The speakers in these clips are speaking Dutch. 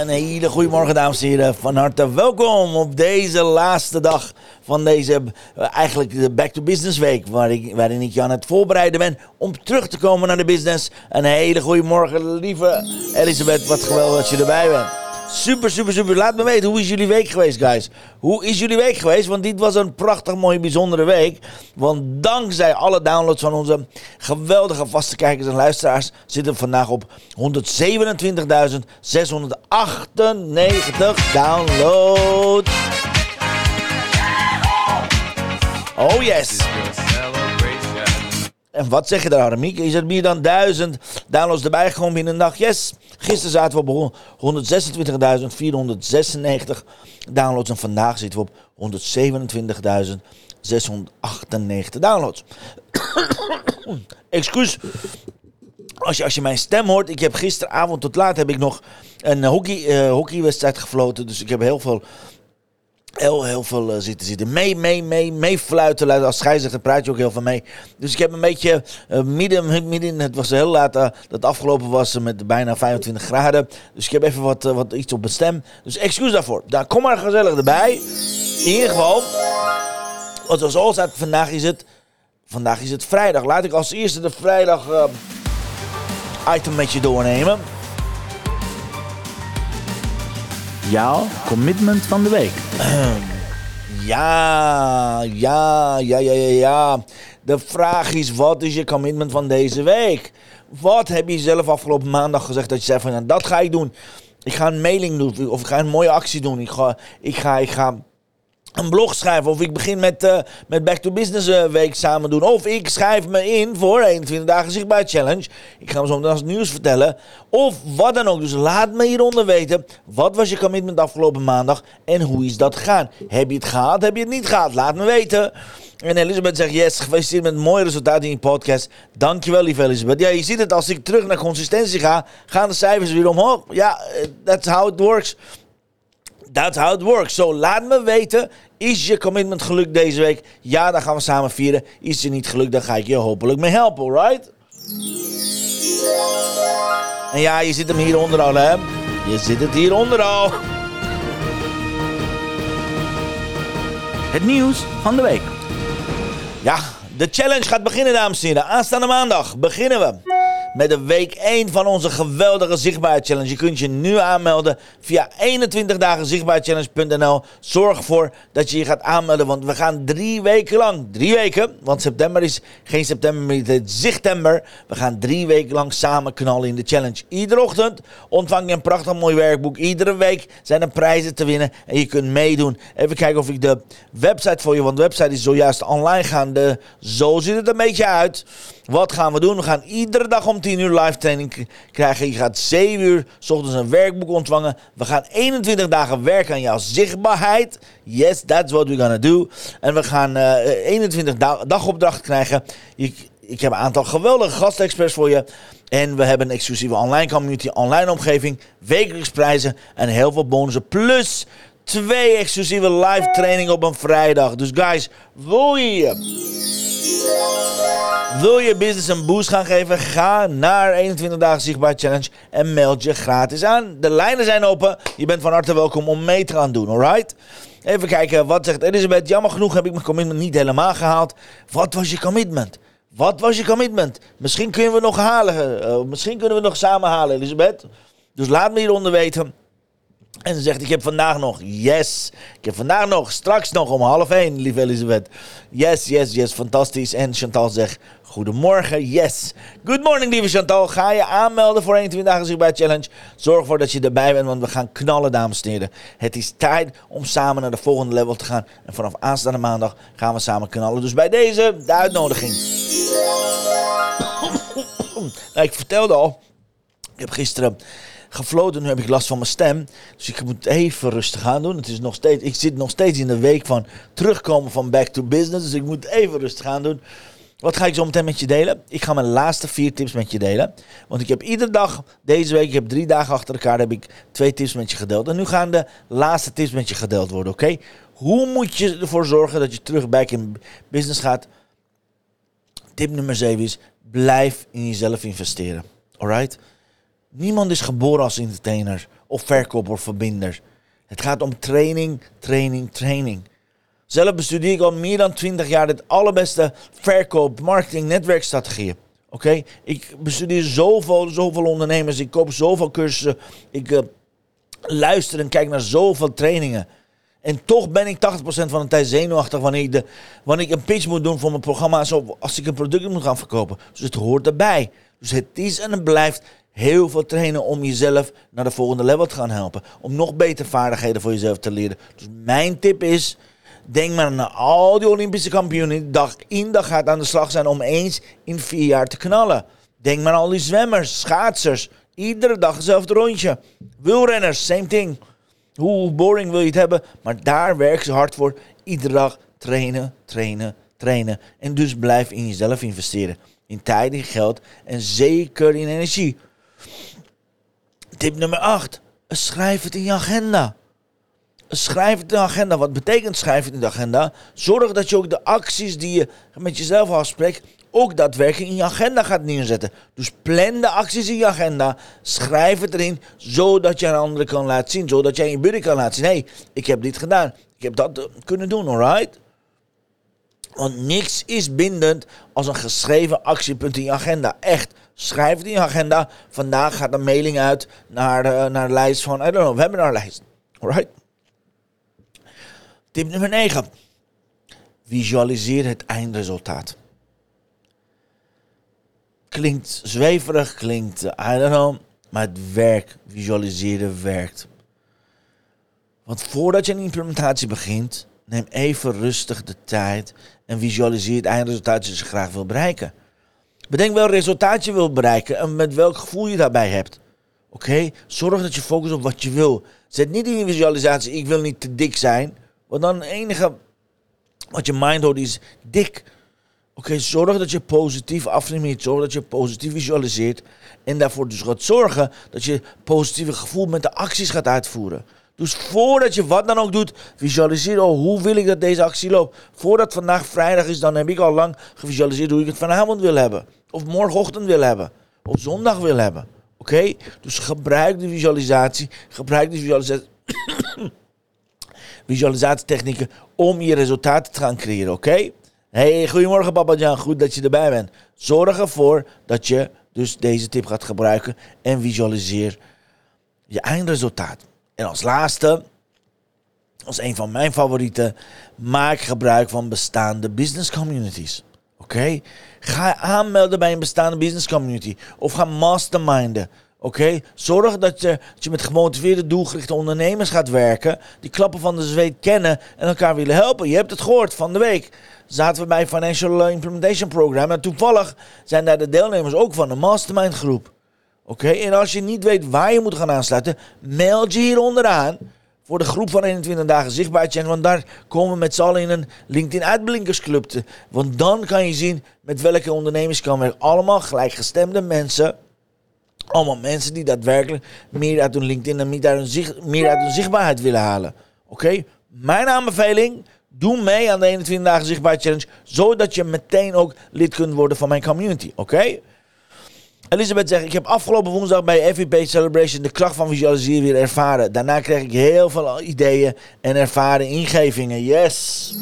Een hele goede morgen, dames en heren. Van harte welkom op deze laatste dag van deze, eh, eigenlijk de Back to Business Week. Waarin ik je aan het voorbereiden ben om terug te komen naar de business. Een hele goede morgen, lieve Elisabeth. Wat geweldig dat je erbij bent. Super, super, super. Laat me weten, hoe is jullie week geweest, guys? Hoe is jullie week geweest? Want dit was een prachtig, mooie, bijzondere week. Want dankzij alle downloads van onze geweldige vaste kijkers en luisteraars... zitten we vandaag op 127.698 downloads. Oh yes! En wat zeg je daar, Aramiek? Is er meer dan duizend downloads erbij gekomen binnen een dag? Yes! Gisteren zaten we op 126.496 downloads en vandaag zitten we op 127.698 downloads. Excuus. Als je, als je mijn stem hoort, ik heb gisteravond tot laat heb ik nog een hockey, uh, hockeywedstrijd gefloten. Dus ik heb heel veel heel, heel veel uh, zitten zitten. Mee, mee, mee, mee fluiten. Als scheidsrechter praat je ook heel veel mee. Dus ik heb een beetje uh, midden, midden. Het was heel laat uh, dat afgelopen was met bijna 25 graden. Dus ik heb even wat, wat iets op mijn stem. Dus excuus daarvoor. Daar kom maar gezellig erbij. In ieder geval. Wat zoals altijd, vandaag is het. Vandaag is het vrijdag. Laat ik als eerste de vrijdag item met je doornemen. Jouw commitment van de week. Ja, ja, ja, ja, ja, ja. De vraag is, wat is je commitment van deze week? Wat heb je zelf afgelopen maandag gezegd dat je zei van, nou, dat ga ik doen. Ik ga een mailing doen of ik ga een mooie actie doen. Ik ga, ik ga, ik ga een blog schrijven. Of ik begin met, uh, met Back to Business uh, week samen doen. Of ik schrijf me in voor 21 dagen zichtbaar challenge. Ik ga hem zo meteen als nieuws vertellen. Of wat dan ook. Dus laat me hieronder weten. Wat was je commitment afgelopen maandag? En hoe is dat gegaan? Heb je het gehad? Heb je het niet gehad? Laat me weten. En Elisabeth zegt, yes, gefeliciteerd met een mooi resultaat in je podcast. Dankjewel, lieve Elisabeth. Ja, je ziet het, als ik terug naar consistentie ga, gaan de cijfers weer omhoog. Ja, eh, that's how it works. That's how it works. So laat me weten, is je commitment gelukt deze week? Ja, dan gaan we samen vieren. Is je niet gelukt, dan ga ik je hopelijk mee helpen, alright? En ja, je zit hem hieronder al, hè? Je zit het hieronder al. Het nieuws van de week. Ja, de challenge gaat beginnen, dames en heren. Aanstaande maandag beginnen we met de week 1 van onze geweldige Zichtbaar Challenge. Je kunt je nu aanmelden via 21dagenzichtbaarchallenge.nl. Zorg ervoor dat je je gaat aanmelden, want we gaan drie weken lang, drie weken, want september is geen september meer, het is zichtember. We gaan drie weken lang samen knallen in de challenge. Iedere ochtend ontvang je een prachtig mooi werkboek. Iedere week zijn er prijzen te winnen en je kunt meedoen. Even kijken of ik de website voor je, want de website is zojuist online gaande. Zo ziet het een beetje uit. Wat gaan we doen? We gaan iedere dag om 10 uur live training krijgen. Je gaat 7 uur s ochtends een werkboek ontvangen. We gaan 21 dagen werken aan jouw zichtbaarheid. Yes, that's what we're gonna do. En we gaan uh, 21 da dagopdrachten krijgen. Ik heb een aantal geweldige gastexperts voor je. En we hebben een exclusieve online community, online omgeving, wekelijks prijzen en heel veel bonussen. Plus twee exclusieve live trainingen op een vrijdag. Dus guys, wil je wil je business een boost gaan geven? Ga naar 21 dagen zichtbaar challenge en meld je gratis aan. De lijnen zijn open. Je bent van harte welkom om mee te gaan doen, alright? Even kijken, wat zegt Elisabeth? Jammer genoeg heb ik mijn commitment niet helemaal gehaald. Wat was je commitment? Wat was je commitment? Misschien kunnen we nog halen. Uh, misschien kunnen we nog samen halen, Elisabeth. Dus laat me hieronder weten. En ze zegt, ik heb vandaag nog, yes. Ik heb vandaag nog, straks nog om half één, lieve Elisabeth. Yes, yes, yes, fantastisch. En Chantal zegt, goedemorgen, yes. Good morning, lieve Chantal. Ga je aanmelden voor 21 dagen zichtbaar challenge. Zorg ervoor dat je erbij bent, want we gaan knallen, dames en heren. Het is tijd om samen naar de volgende level te gaan. En vanaf aanstaande maandag gaan we samen knallen. Dus bij deze, de uitnodiging. nou, ik vertelde al, ik heb gisteren gefloten, nu heb ik last van mijn stem. Dus ik moet even rustig aan doen. Het is nog steeds, ik zit nog steeds in de week van terugkomen van back to business. Dus ik moet even rustig aan doen. Wat ga ik zo meteen met je delen? Ik ga mijn laatste vier tips met je delen. Want ik heb iedere dag, deze week, ik heb drie dagen achter elkaar, heb ik twee tips met je gedeeld. En nu gaan de laatste tips met je gedeeld worden, oké? Hoe moet je ervoor zorgen dat je terug back in business gaat? Tip nummer 7 is, blijf in jezelf investeren. Alright? Niemand is geboren als entertainer of verkoper of verbinder. Het gaat om training, training, training. Zelf bestudeer ik al meer dan 20 jaar het allerbeste verkoop, marketing, netwerkstrategieën. Oké, ik bestudeer zoveel, zoveel ondernemers. Ik koop zoveel cursussen. Ik uh, luister en kijk naar zoveel trainingen. En toch ben ik 80% van de tijd zenuwachtig wanneer ik, de, wanneer ik een pitch moet doen voor mijn programma. Als ik een product moet gaan verkopen. Dus het hoort erbij. Dus het is en het blijft heel veel trainen om jezelf naar de volgende level te gaan helpen. Om nog beter vaardigheden voor jezelf te leren. Dus mijn tip is, denk maar naar al die Olympische kampioenen die dag in dag gaat aan de slag zijn om eens in vier jaar te knallen. Denk maar aan al die zwemmers, schaatsers, iedere dag hetzelfde rondje. Wielrenners, same thing. Hoe boring wil je het hebben, maar daar werken ze hard voor. Iedere dag trainen, trainen, trainen. En dus blijf in jezelf investeren. In tijd, in geld en zeker in energie. Tip nummer 8. Schrijf het in je agenda. Schrijf het in de agenda. Wat betekent schrijf het in de agenda? Zorg dat je ook de acties die je met jezelf afspreekt, ook daadwerkelijk in je agenda gaat neerzetten. Dus plan de acties in je agenda. Schrijf het erin, zodat je aan anderen kan laten zien. Zodat jij je buddy kan laten zien. Hé, ik heb dit gedaan. Ik heb dat eh, kunnen doen, alright? Want niks is bindend als een geschreven actiepunt in je agenda. Echt. Schrijf het in je agenda. Vandaag gaat een mailing uit naar de, naar de lijst van, I don't know, webinarlijst. Alright? Tip nummer 9. Visualiseer het eindresultaat. Klinkt zweverig, klinkt, I don't know, maar het werkt. Visualiseren werkt. Want voordat je een implementatie begint, neem even rustig de tijd en visualiseer het eindresultaat dat je graag wil bereiken. Bedenk welk resultaat je wilt bereiken en met welk gevoel je daarbij hebt. Oké? Zorg dat je focust op wat je wil. Zet niet in je visualisatie, ik wil niet te dik zijn. Want dan het enige wat je mind hoort is dik. Oké, zorg dat je positief affirmeert. Zorg dat je positief visualiseert. En daarvoor dus gaat zorgen dat je positieve gevoel met de acties gaat uitvoeren. Dus voordat je wat dan ook doet, visualiseer al hoe wil ik dat deze actie loopt. Voordat vandaag vrijdag is, dan heb ik al lang gevisualiseerd hoe ik het vanavond wil hebben. Of morgenochtend wil hebben. Of zondag wil hebben. Oké? Dus gebruik de visualisatie. Gebruik de visualisatie. visualisatietechnieken om je resultaten te gaan creëren, oké? Hey, goedemorgen Papa Jan, goed dat je erbij bent. Zorg ervoor dat je dus deze tip gaat gebruiken en visualiseer je eindresultaat. En als laatste, als een van mijn favorieten, maak gebruik van bestaande business communities. Oké? Ga aanmelden bij een bestaande business community of ga masterminden. Oké, zorg dat je, met gemotiveerde, doelgerichte ondernemers gaat werken. Die klappen van de zweet kennen en elkaar willen helpen. Je hebt het gehoord van de week. Zaten we bij Financial Implementation Program. En toevallig zijn daar de deelnemers ook van de mastermind groep. Oké, en als je niet weet waar je moet gaan aansluiten, meld je hier onderaan voor de groep van 21 dagen zichtbaar zijn. Want daar komen we met z'n allen in een LinkedIn uitblinkersclub. Te, want dan kan je zien met welke ondernemers kan werken. Allemaal gelijkgestemde mensen allemaal mensen die daadwerkelijk meer uit hun LinkedIn en meer uit hun, zicht, meer uit hun zichtbaarheid willen halen. Oké? Mijn aanbeveling, doe mee aan de 21 dagen zichtbaar challenge, zodat je meteen ook lid kunt worden van mijn community. Oké? Elisabeth zegt, ik heb afgelopen woensdag bij FVP Celebration de kracht van visualiseren weer ervaren. Daarna kreeg ik heel veel ideeën en ervaren ingevingen. Yes!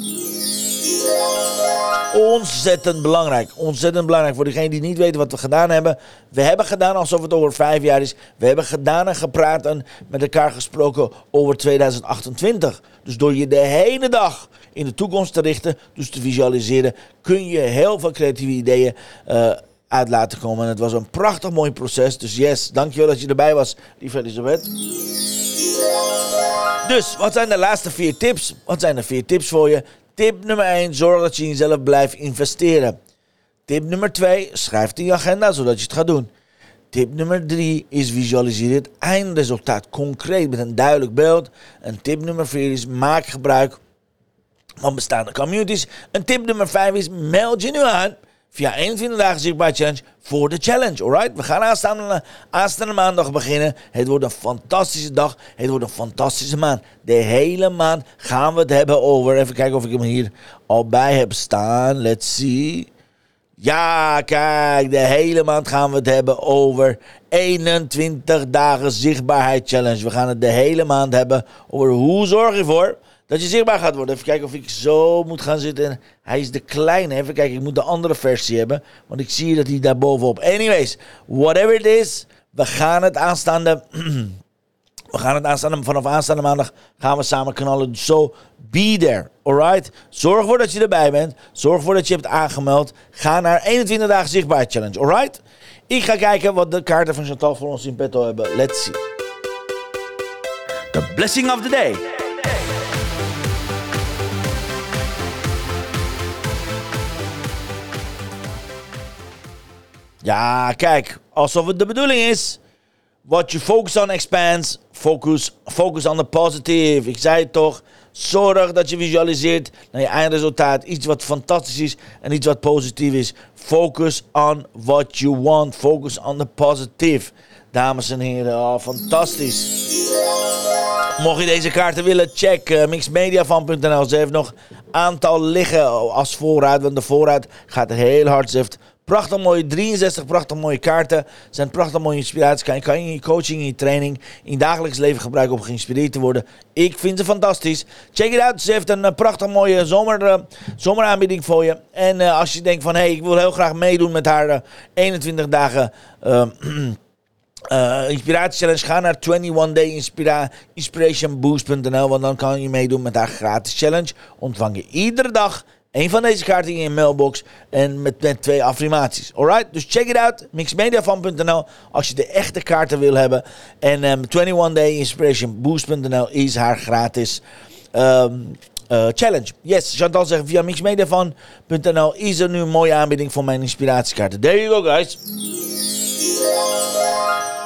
Ontzettend belangrijk. Ontzettend belangrijk voor degenen die niet weten wat we gedaan hebben. We hebben gedaan alsof het over vijf jaar is. We hebben gedaan en gepraat en met elkaar gesproken over 2028. Dus door je de hele dag in de toekomst te richten, dus te visualiseren, kun je heel veel creatieve ideeën uh, uit laten komen. En het was een prachtig mooi proces. Dus yes, dankjewel dat je erbij was, lieve Elisabeth. Dus, wat zijn de laatste vier tips? Wat zijn de vier tips voor je? Tip nummer 1, zorg dat je in jezelf blijft investeren. Tip nummer 2, schrijf het in je agenda zodat je het gaat doen. Tip nummer 3 is visualiseer het eindresultaat concreet met een duidelijk beeld. En tip nummer 4 is maak gebruik van bestaande communities. En tip nummer 5 is meld je nu aan via 21 dagen zichtbaar challenge voor de challenge. Alright? We gaan aanstaande, aanstaande maandag beginnen. Het wordt een fantastische dag. Het wordt een fantastische maand. De hele maand gaan we het hebben over. Even kijken of ik hem hier al bij heb staan. Let's see. Ja, kijk, de hele maand gaan we het hebben over 21 dagen zichtbaarheid challenge. We gaan het de hele maand hebben over hoe zorg je ervoor dat je zichtbaar gaat worden. Even kijken of ik zo moet gaan zitten. Hij is de kleine. Even kijken, ik moet de andere versie hebben. Want ik zie dat hij daar bovenop. Anyways, whatever it is. We gaan het aanstaande. we gaan het aanstaande. Vanaf aanstaande maandag gaan we samen knallen. Zo, be there. Alright? Zorg ervoor dat je erbij bent. Zorg ervoor dat je hebt aangemeld. Ga naar 21 dagen zichtbaar challenge. Alright? Ik ga kijken wat de kaarten van Chantal voor ons in petto hebben. Let's see. The blessing of the day. Ja, kijk, alsof het de bedoeling is. What you focus on expands. Focus, focus on the positive. Ik zei het toch. Zorg dat je visualiseert naar je eindresultaat. Iets wat fantastisch is en iets wat positief is. Focus on what you want. Focus on the positive. Dames en heren, oh, fantastisch. Mocht je deze kaarten willen, check uh, mixmediafan.nl. Ze heeft nog aantal liggen als voorraad. Want de voorraad gaat heel hard. Ze heeft Prachtig mooie 63, prachtig mooie kaarten. Zijn prachtig mooie inspiraties. Kan je, kan je in je coaching, in je training, in je dagelijks leven gebruiken om geïnspireerd te worden. Ik vind ze fantastisch. Check it out. Ze heeft een uh, prachtig mooie zomer, uh, zomeraanbieding voor je. En uh, als je denkt van, hé, hey, ik wil heel graag meedoen met haar 21 dagen... Uh, Inspiratie Challenge, ga naar 21dayinspirationboost.nl, want dan kan je meedoen met haar gratis challenge. Ontvang je iedere dag een van deze kaarten in je mailbox en met, met twee affirmaties. Alright? Dus check it out. Mixmediafan.nl als je de echte kaarten wil hebben. En um, ehm, 21dayinspirationboost.nl is haar gratis um, uh, challenge. Yes, Chantal zegt via mixmediafan.nl is er nu een mooie aanbieding voor mijn inspiratiekaarten. There you go guys.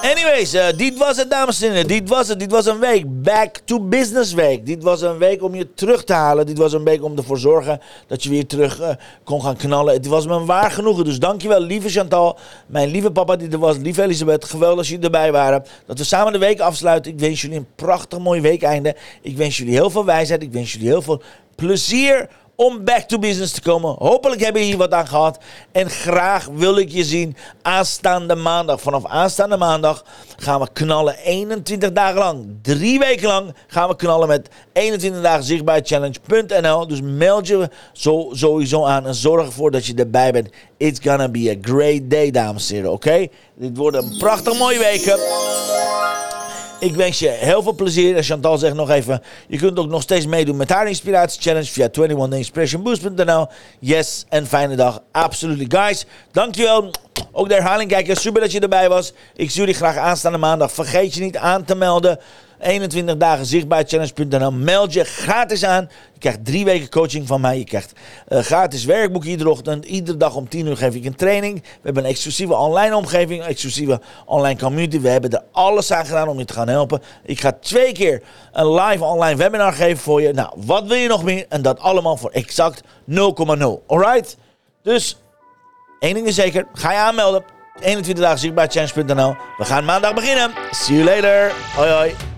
Anyways, uh, dit was het, dames en heren. Dit was het. Dit was een week. Back to business week. Dit was een week om je terug te halen. Dit was een week om ervoor te zorgen dat je weer terug uh, kon gaan knallen. Het was me waar genoegen. Dus dankjewel, lieve Chantal. Mijn lieve papa die er was. Lieve Elisabeth. Geweldig dat jullie erbij waren. Dat we samen de week afsluiten. Ik wens jullie een prachtig mooi weekeinde. Ik wens jullie heel veel wijsheid. Ik wens jullie heel veel plezier om back to business te komen. Hopelijk hebben je hier wat aan gehad. En graag wil ik je zien aanstaande maandag. Vanaf aanstaande maandag gaan we knallen 21 dagen lang. Drie weken lang gaan we knallen met 21 dagen zichtbaar challenge.nl. Dus meld je zo, sowieso aan en zorg ervoor dat je erbij bent. It's gonna be a great day, dames en heren. Oké? Dit wordt een prachtig mooie weken. Ik wens je heel veel plezier. En Chantal zegt nog even: je kunt ook nog steeds meedoen met haar Inspiratie Challenge via 21inspirationboost.nl. Yes, en fijne dag. Absolutely. Guys, dankjewel. Ook de herhaling kijken. Super dat je erbij was. Ik zie jullie graag aanstaande maandag. Vergeet je niet aan te melden 21 dagen zichtbaarchallenge.nl. Meld je gratis aan. Je krijgt drie weken coaching van mij. Je krijgt uh, gratis werkboek iedere ochtend. Iedere dag om 10 uur geef ik een training. We hebben een exclusieve online omgeving, een exclusieve online community. We hebben er alles aan gedaan om je te gaan helpen. Ik ga twee keer een live online webinar geven voor je. Nou, wat wil je nog meer? En dat allemaal voor exact 0,0. Alright? Dus, één ding is zeker. Ga je aanmelden. 21 dagen zichtbaarchallenge.nl. We gaan maandag beginnen. See you later. Hoi hoi.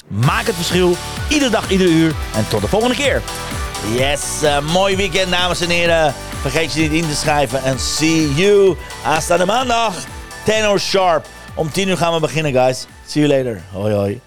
Maak het verschil, iedere dag, iedere uur. En tot de volgende keer. Yes, uh, mooi weekend dames en heren. Vergeet je niet in te schrijven. En see you aanstaande maandag. 10 uur sharp. Om 10 uur gaan we beginnen guys. See you later. Hoi hoi.